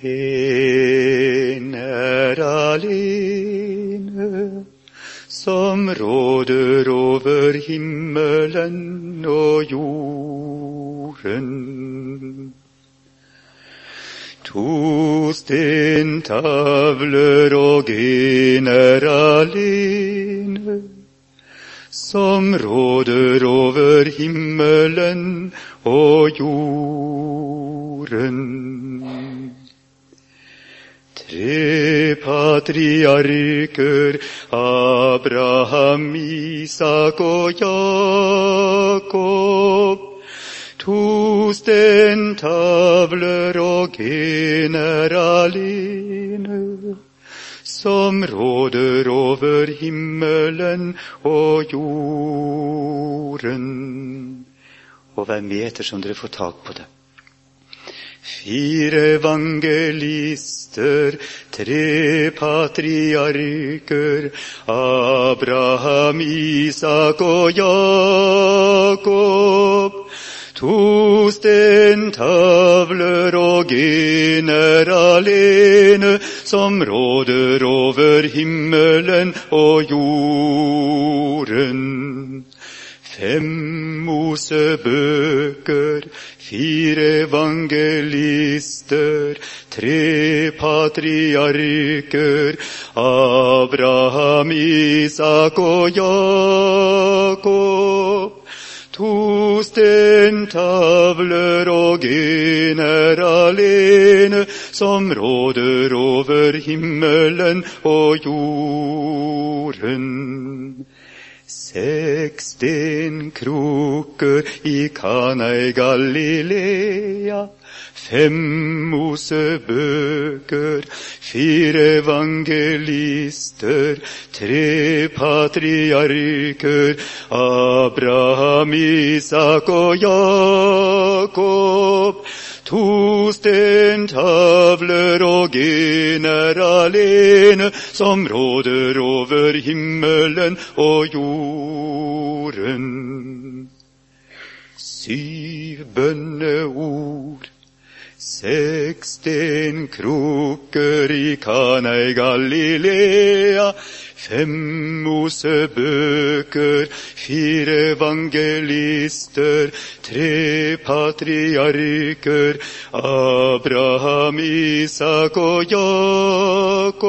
En er alene som råder over himmelen og jorden. To stentavler og en er alene, patriarker, Abraham, Isak og Jakob. To stentavler og en er alene, som råder over himmelen og jorden. Og hvem vet som dere får tak på det? Fire evangelister, tre patriarker, Abraham, Isak og Jakob. To stentavler og en er alene, som råder over himmelen og jorden. Fem Mosebøker, fire evangelister, tre patriarker, Abraham, Isak og Jakob. To stentavler og en er alene, som råder over himmelen og jorden. Seks kroker i Kana i Galilea, fem Mosebøker, fire evangelister, tre patriarker, Abraham, Isak og Jakob. To stentavler og en er alene, som råder over himmelen og jorden. Syv bønneord, seks stenkroker i Kana i Galilea, Fem Mosebøker, fire evangelister, tre patriarker, Abraham, Isak og Jakob.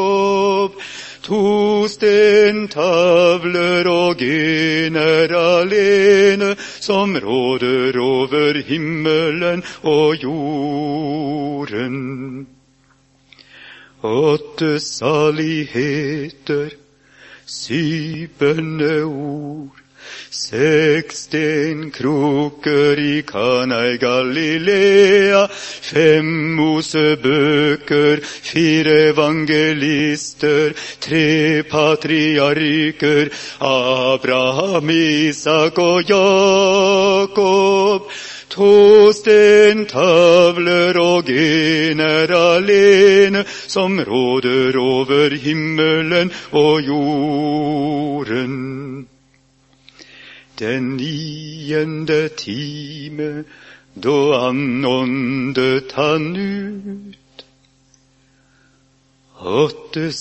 To stentavler og en er alene, som råder over himmelen og jorden. Åtte saligheter, syv bønneord, kroker i Kana i Galilea, fem Mosebøker, fire evangelister, tre patriarker, Abraham, Isak og Jakob. To stentavler og en er alene, som råder over himmelen og jorden. Den niende time, da anåndet han ut. Åtte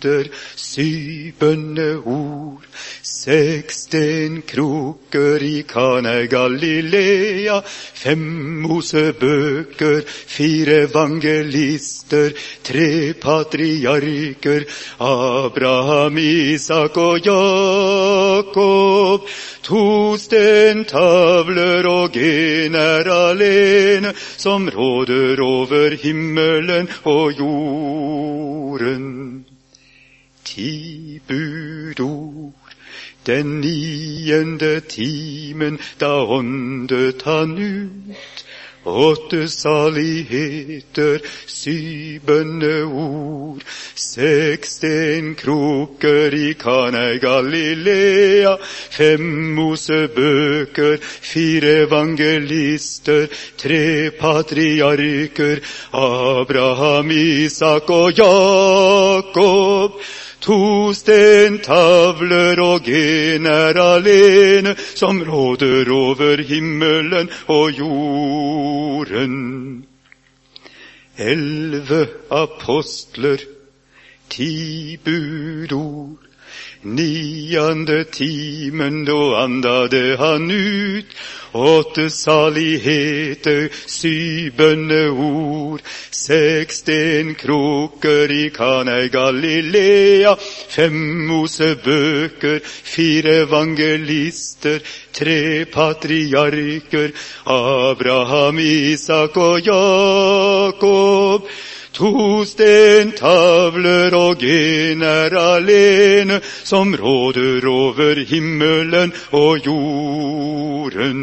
saligheter, syvende ord. Seksten stenkroker i Kana Galilea, fem Mosebøker, fire evangelister, tre patriarker, Abraham, Isak og Jakob. To stentavler og en er alene, som råder over himmelen og jorden. Ti budord, den niende timen, da åndet han ut. Åtte saligheter, syvende ord. seks stenkroker i Kana Galilea, fem Mosebøker, fire evangelister, tre patriarker, Abraham, Isak og Jakob. To stentavler og en er alene, som råder over himmelen og jorden. Elleve apostler, ti budord. Niende timen då andade han ut. Åtte saligheter, syv bønneord, seksten kroker i Kana i Galilea, fem Mosebøker, fire evangelister, tre patriarker, Abraham, Isak og Jakob. To stentavler og en er alene, som råder over himmelen og jorden.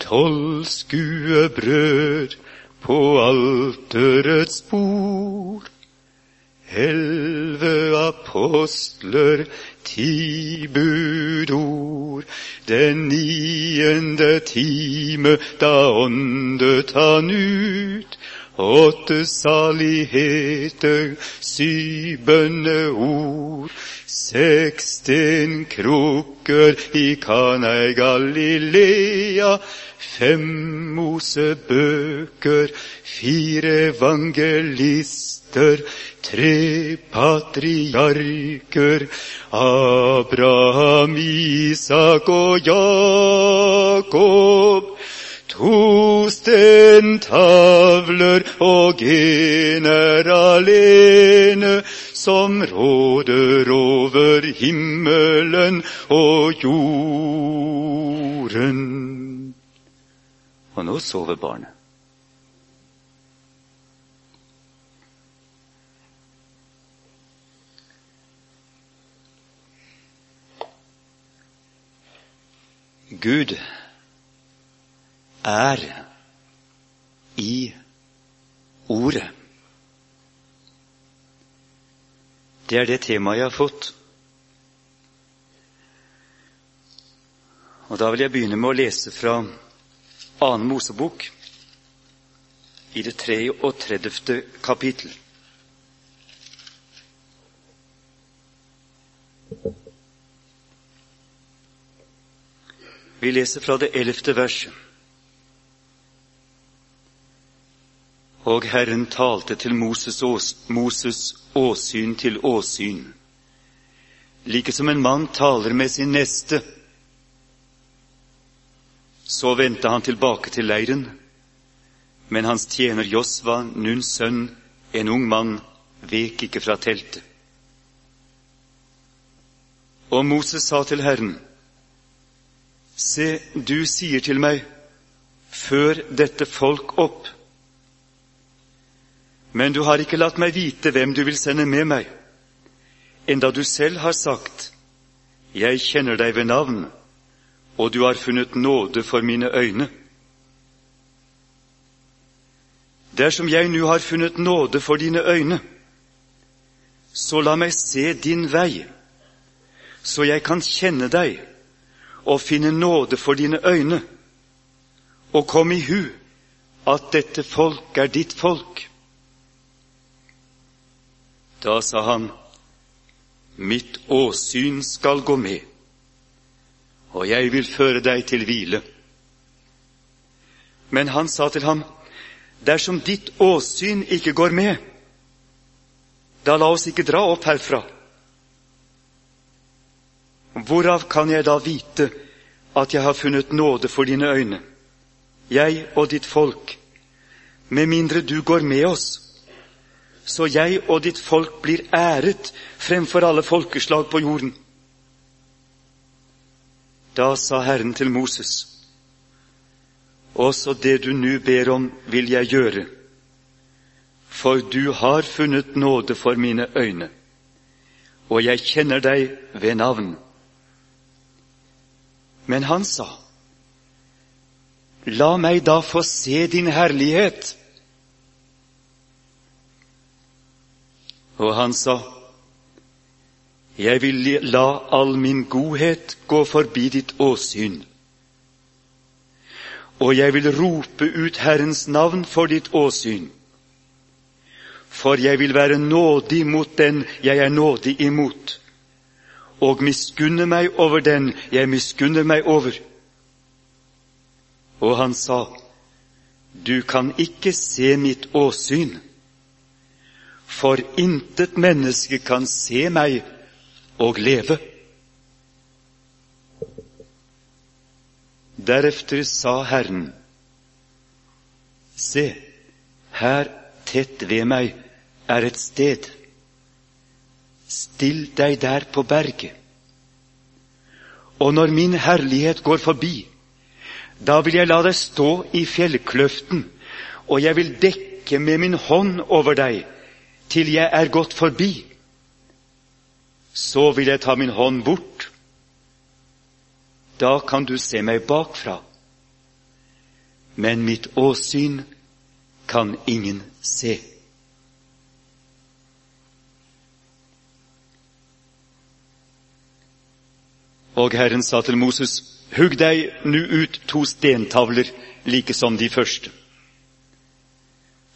Tolv skuebrød på alterets bord. Elleve apostler, ti budord. Den niende time, da åndet han ut åtte saligheter, syv bønneord, seksten krukker i Kana i Galilea, fem Mosebøker, fire evangelister, tre patriarker, Abraham, Isak og Jakob. To stentavler og en er alene, som råder over himmelen og jorden. Og nå sover barnet. Gud er i Ordet. Det er det temaet jeg har fått. Og Da vil jeg begynne med å lese fra annen Mosebok i det 33. kapittel. Vi leser fra det ellevte verset. Og Herren talte til Moses, ås, Moses åsyn til åsyn, like som en mann taler med sin neste. Så vendte han tilbake til leiren, men hans tjener Josva, Nuns sønn, en ung mann, vek ikke fra teltet. Og Moses sa til Herren, Se, du sier til meg, før dette folk opp men du har ikke latt meg vite hvem du vil sende med meg, enda du selv har sagt, Jeg kjenner deg ved navn, og du har funnet nåde for mine øyne. Dersom jeg nå har funnet nåde for dine øyne, så la meg se din vei, så jeg kan kjenne deg og finne nåde for dine øyne, og kom i hu at dette folk er ditt folk. Da sa han, Mitt åsyn skal gå med, og jeg vil føre deg til hvile. Men han sa til ham, Dersom ditt åsyn ikke går med, da la oss ikke dra opp herfra. Hvorav kan jeg da vite at jeg har funnet nåde for dine øyne, jeg og ditt folk, med mindre du går med oss? Så jeg og ditt folk blir æret fremfor alle folkeslag på jorden. Da sa Herren til Moses, også det du nå ber om, vil jeg gjøre, for du har funnet nåde for mine øyne, og jeg kjenner deg ved navn. Men han sa, La meg da få se din herlighet. Og han sa, Jeg vil la all min godhet gå forbi ditt åsyn. Og jeg vil rope ut Herrens navn for ditt åsyn. For jeg vil være nådig mot den jeg er nådig imot, og miskunne meg over den jeg miskunner meg over. Og han sa, du kan ikke se mitt åsyn, for intet menneske kan se meg og leve. Derefter sa Herren, Se, her tett ved meg er et sted. Still deg der på berget. Og når min herlighet går forbi, da vil jeg la deg stå i fjellkløften, og jeg vil dekke med min hånd over deg til jeg er gått forbi. Så vil jeg ta min hånd bort. Da kan du se meg bakfra. Men mitt åsyn kan ingen se. Og Herren sa til Moses, hugg deg nu ut to stentavler like som de første.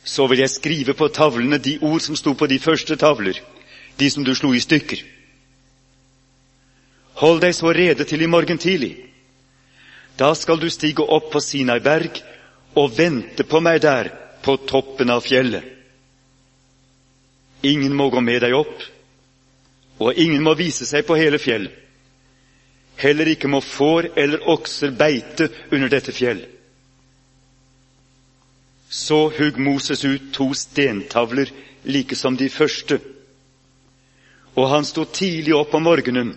Så vil jeg skrive på tavlene de ord som sto på de første tavler, de som du slo i stykker. Hold deg så rede til i morgen tidlig. Da skal du stige opp på Sinai berg og vente på meg der på toppen av fjellet. Ingen må gå med deg opp, og ingen må vise seg på hele fjellet. Heller ikke må får eller okser beite under dette fjell. Så hugg Moses ut to stentavler like som de første. Og han sto tidlig opp om morgenen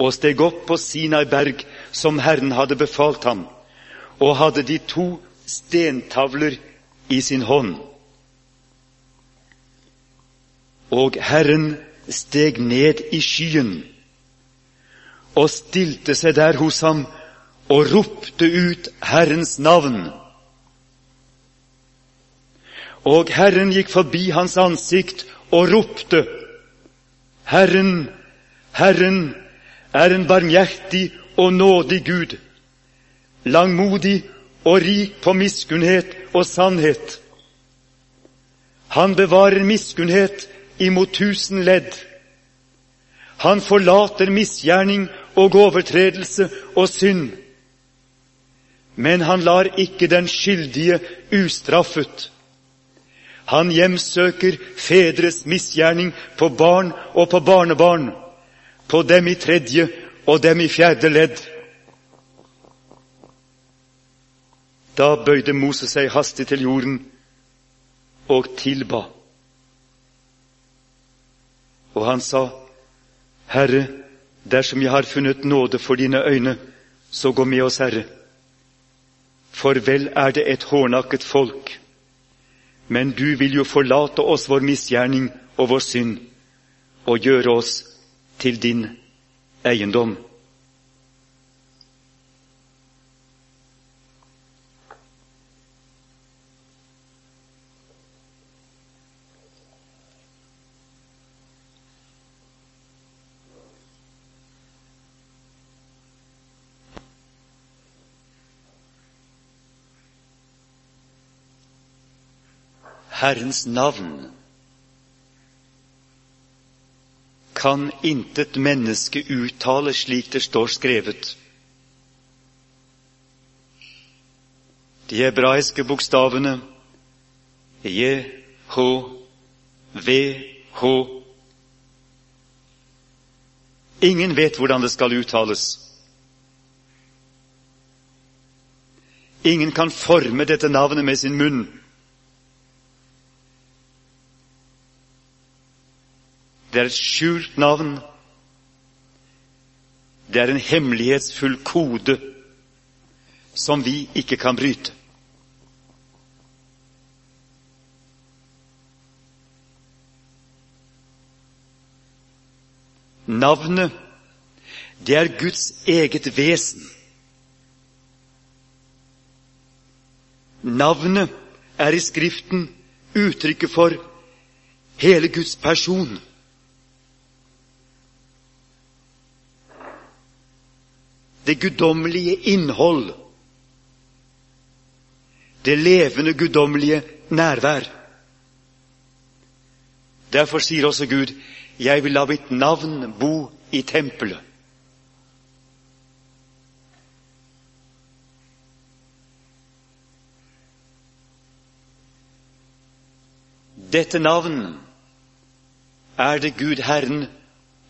og steg opp på Sinai berg som Herren hadde befalt ham, og hadde de to stentavler i sin hånd. Og Herren steg ned i skyen og stilte seg der hos ham og ropte ut Herrens navn. Og Herren gikk forbi hans ansikt og ropte, Herren, Herren er en barmhjertig og nådig Gud, langmodig og rik på miskunnhet og sannhet. Han bevarer miskunnhet imot tusen ledd. Han forlater misgjerning og overtredelse og synd. Men han lar ikke den skyldige ustraffet. Han hjemsøker fedres misgjerning på barn og på barnebarn, på dem i tredje og dem i fjerde ledd. Da bøyde Moses seg hastig til jorden og tilba. Og han sa, Herre, dersom jeg har funnet nåde for dine øyne, så gå med oss, Herre. For vel er det et hårnakket folk, men du vil jo forlate oss vår misgjerning og vår synd og gjøre oss til din eiendom. Herrens navn kan intet menneske uttale slik det står skrevet. De hebraiske bokstavene JHVH Ingen vet hvordan det skal uttales. Ingen kan forme dette navnet med sin munn. Det er et skjult navn. Det er en hemmelighetsfull kode som vi ikke kan bryte. Navnet, det er Guds eget vesen. Navnet er i Skriften uttrykket for hele Guds person. Det guddommelige innhold, det levende guddommelige nærvær. Derfor sier også Gud, 'Jeg vil la mitt navn bo i tempelet'. Dette navn er det Gud Herren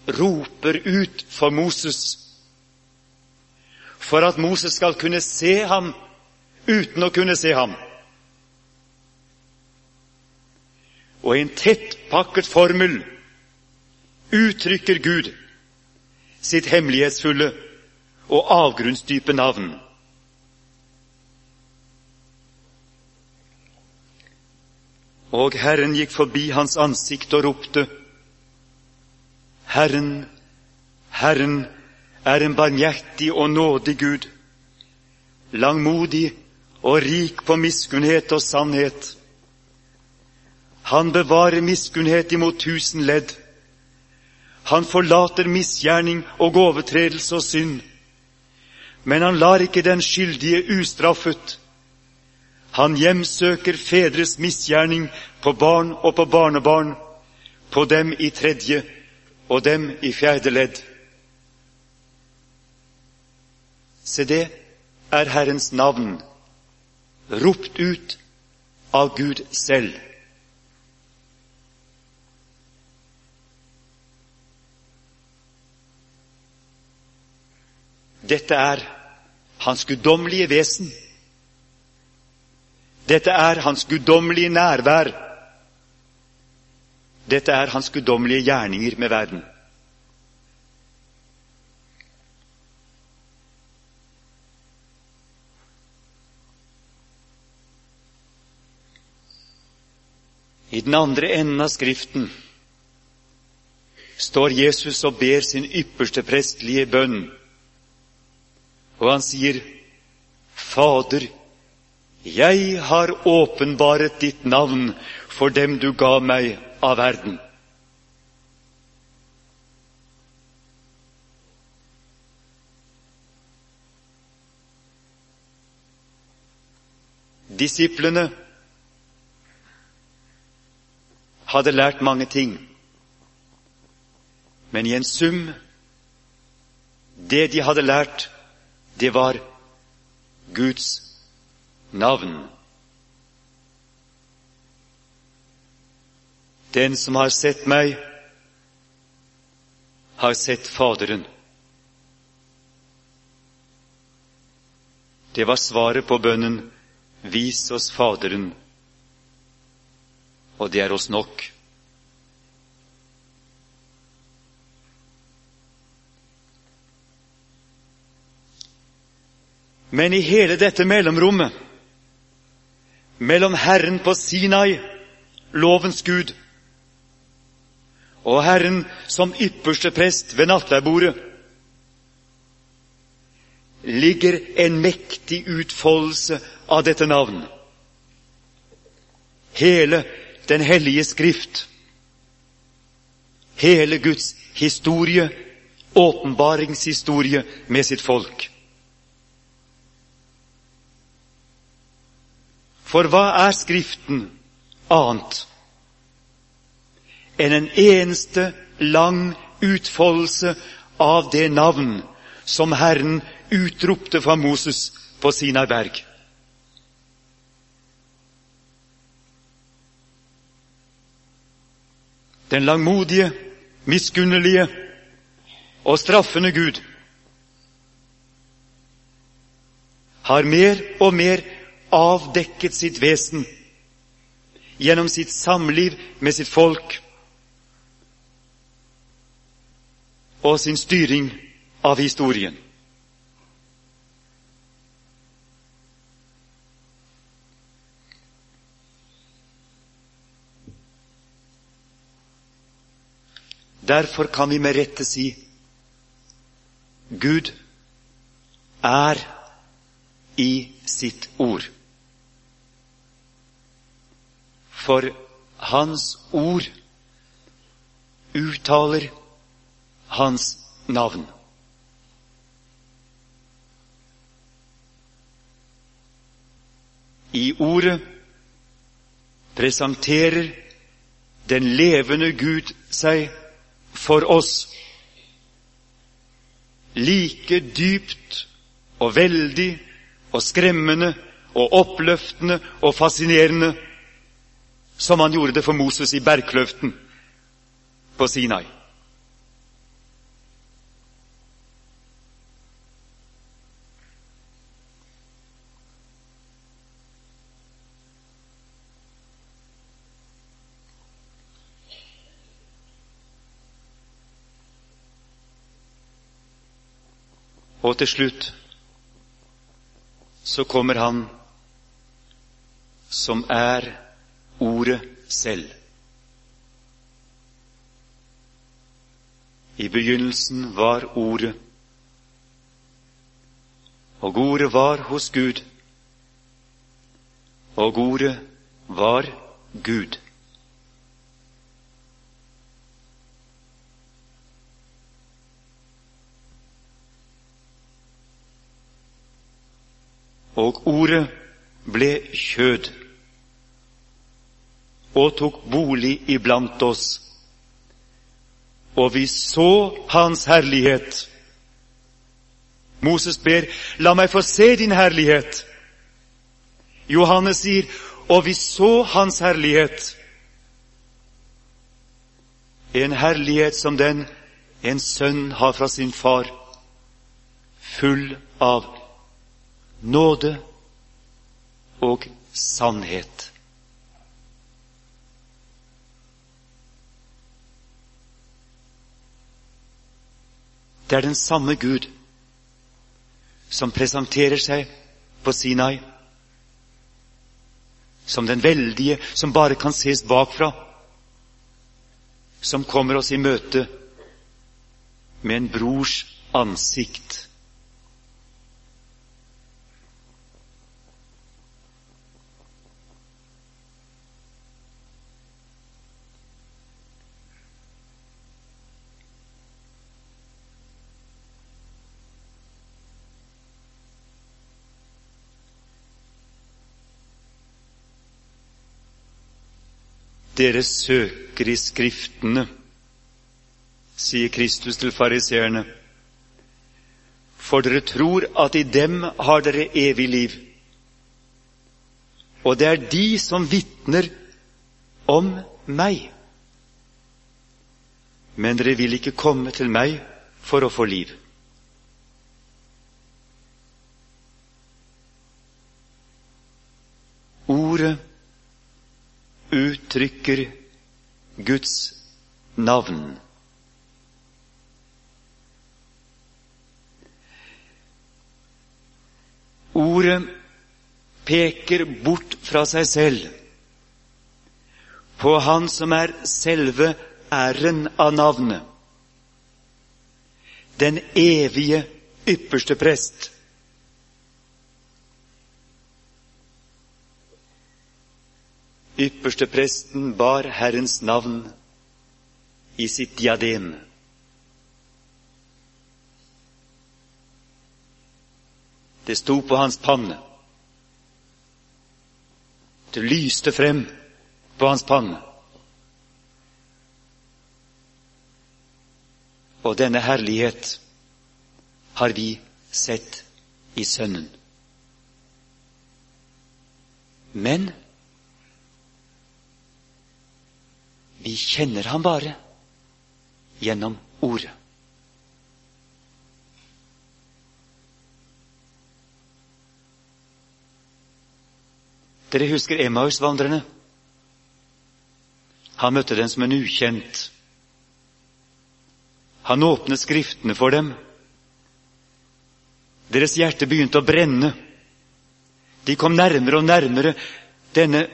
roper ut for Moses, for at Moses skal kunne se ham uten å kunne se ham. Og i en tettpakket formel uttrykker Gud sitt hemmelighetsfulle og avgrunnsdype navn. Og Herren gikk forbi hans ansikt og ropte, Herren, Herren er en barmhjertig og nådig Gud, langmodig og rik på miskunnhet og sannhet. Han bevarer miskunnhet imot tusen ledd. Han forlater misgjerning og overtredelse og synd. Men han lar ikke den skyldige ustraffet. Han hjemsøker fedres misgjerning på barn og på barnebarn, på dem i tredje og dem i fjerde ledd. Se, det er Herrens navn, ropt ut av Gud selv. Dette er hans guddommelige vesen. Dette er hans guddommelige nærvær. Dette er hans guddommelige gjerninger med verden. I den andre enden av Skriften står Jesus og ber sin ypperste prestlige bønn, og han sier, Fader, jeg har åpenbaret ditt navn for dem du ga meg av verden. Disiplene hadde lært mange ting, men i en sum Det de hadde lært, det var Guds navn. Den som har sett meg, har sett Faderen. Det var svaret på bønnen Vis oss Faderen, og det er oss nok. Men i hele dette mellomrommet, mellom Herren på Sinai, lovens Gud, og Herren som ypperste prest ved nattverdbordet, ligger en mektig utfoldelse av dette navn. Hele Den hellige Skrift, hele Guds historie, åpenbaringshistorie med sitt folk. For hva er Skriften annet enn en eneste lang utfoldelse av det navn som Herren utropte fra Moses på Sinai berg? Den langmodige, miskunnelige og straffende Gud har mer og mer avdekket sitt vesen gjennom sitt samliv med sitt folk og sin styring av historien. Derfor kan vi med rette si Gud er i sitt ord. For Hans ord uttaler Hans navn. I ordet presenterer den levende Gud seg for oss like dypt og veldig og skremmende og oppløftende og fascinerende som han gjorde det for Moses i bergkløften på Sinai. Og til slutt så kommer han som er Ordet selv. I begynnelsen var Ordet, og Ordet var hos Gud, og Ordet var Gud. Og ordet ble kjød og tok bolig iblant oss. Og vi så Hans herlighet. Moses ber, la meg få se din herlighet. Johannes sier, og vi så Hans herlighet. En herlighet som den en sønn har fra sin far, full av nåde og sannhet. Det er den samme Gud som presenterer seg på Sinai som den veldige som bare kan ses bakfra, som kommer oss i møte med en brors ansikt. Dere søker i Skriftene, sier Kristus til fariseerne, for dere tror at i dem har dere evig liv. Og det er de som vitner om meg. Men dere vil ikke komme til meg for å få liv. Ordet uttrykker Guds navn. Ordet peker bort fra seg selv på Han som er selve æren av navnet. Den evige ypperste prest. Ypperste presten bar Herrens navn i sitt diadem. Det sto på hans panne. Det lyste frem på hans panne. Og denne herlighet har vi sett i Sønnen. Men Vi kjenner ham bare gjennom Ordet. Dere husker Emmaus-vandrerne? Han møtte dem som en ukjent. Han åpnet Skriftene for dem. Deres hjerte begynte å brenne. De kom nærmere og nærmere denne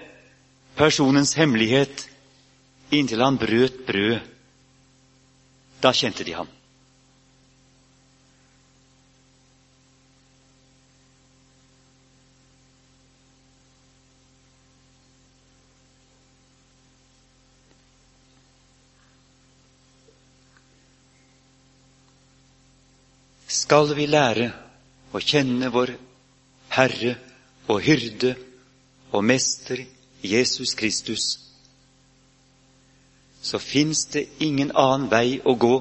personens hemmelighet inntil han brøt brød. Da kjente de ham. Skal vi lære å kjenne vår Herre og Hyrde og Mester Jesus Kristus, så fins det ingen annen vei å gå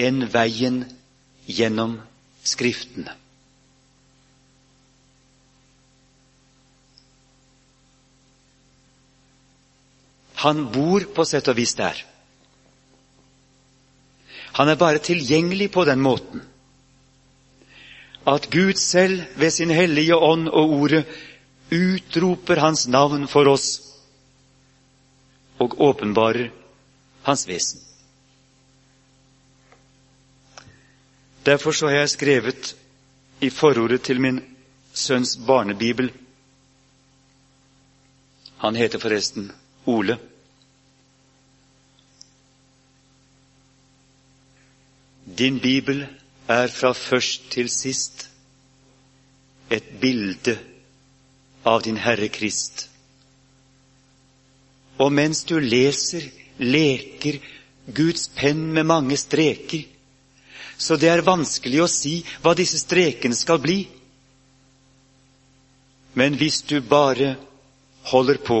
enn veien gjennom Skriftene. Han bor på sett og vis der. Han er bare tilgjengelig på den måten at Gud selv ved sin hellige ånd og ordet utroper Hans navn for oss og åpenbarer Hans vesen. Derfor så har jeg skrevet i forordet til min sønns barnebibel Han heter forresten Ole. Din bibel er fra først til sist et bilde av din Herre Krist. Og mens du leser, leker Guds penn med mange streker, så det er vanskelig å si hva disse strekene skal bli. Men hvis du bare holder på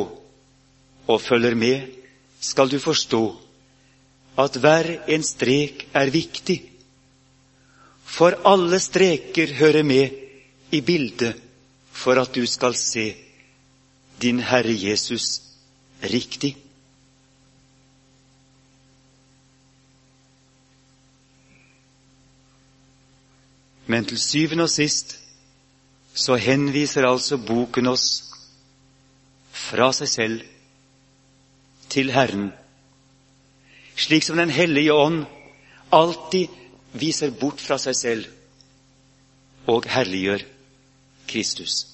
og følger med, skal du forstå at hver en strek er viktig for alle streker hører med i bildet for at du skal se din Herre Jesus riktig. Men til syvende og sist så henviser altså boken oss fra seg selv til Herren, slik som Den hellige ånd alltid viser bort fra seg selv og herliggjør Kristus.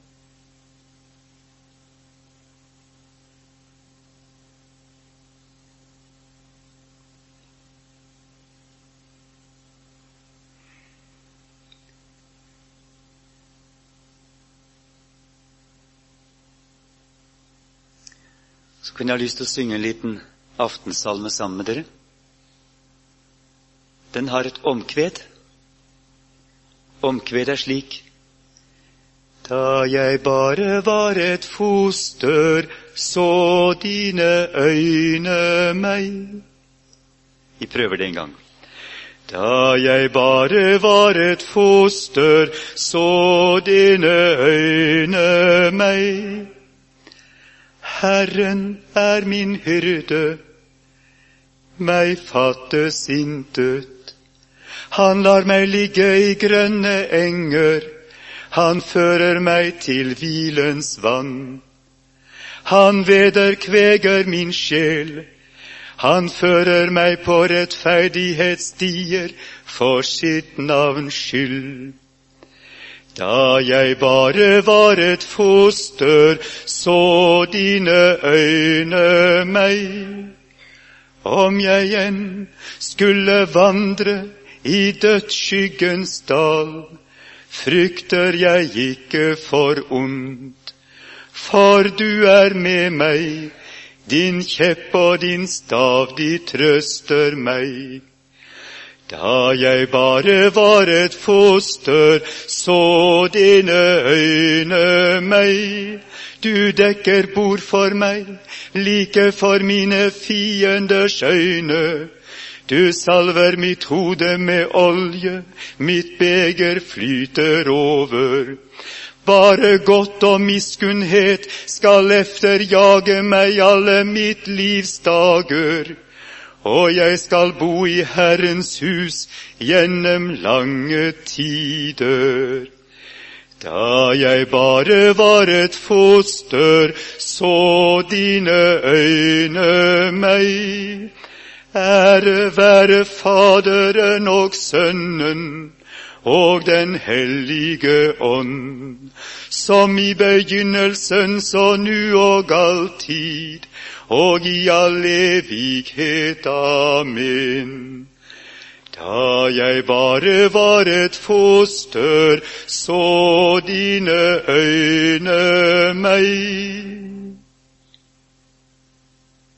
Så kunne jeg ha lyst til å synge en liten aftensalme sammen med dere. Den har et omkved. Omkvedet er slik Da jeg bare var et foster, så dine øyne meg. Vi prøver det en gang. Da jeg bare var et foster, så dine øyne meg. Herren er min hyrde, meg fattes intet. Han lar meg ligge i grønne enger, han fører meg til hvilens vann. Han vederkveger min sjel, han fører meg på rettferdighetsstier for sitt navns skyld. Da jeg bare var et foster, så dine øyne meg. Om jeg enn skulle vandre i dødsskyggens dal, frykter jeg ikke for ondt, for du er med meg, din kjepp og din stav, de trøster meg. Da jeg bare var et foster, så dine øyne meg. Du dekker bord for meg, like for mine fienders øyne. Du salver mitt hode med olje, mitt beger flyter over. Bare godt og miskunnhet skal efterjage meg alle mitt livs dager og jeg skal bo i Herrens hus gjennom lange tider. Da jeg bare var et foster, så dine øyne meg. Ære være Faderen og Sønnen og Den hellige ånd, som i begynnelsen så nu og alltid og i all evighet. Amen. Da jeg bare var et foster, så dine øyne meg.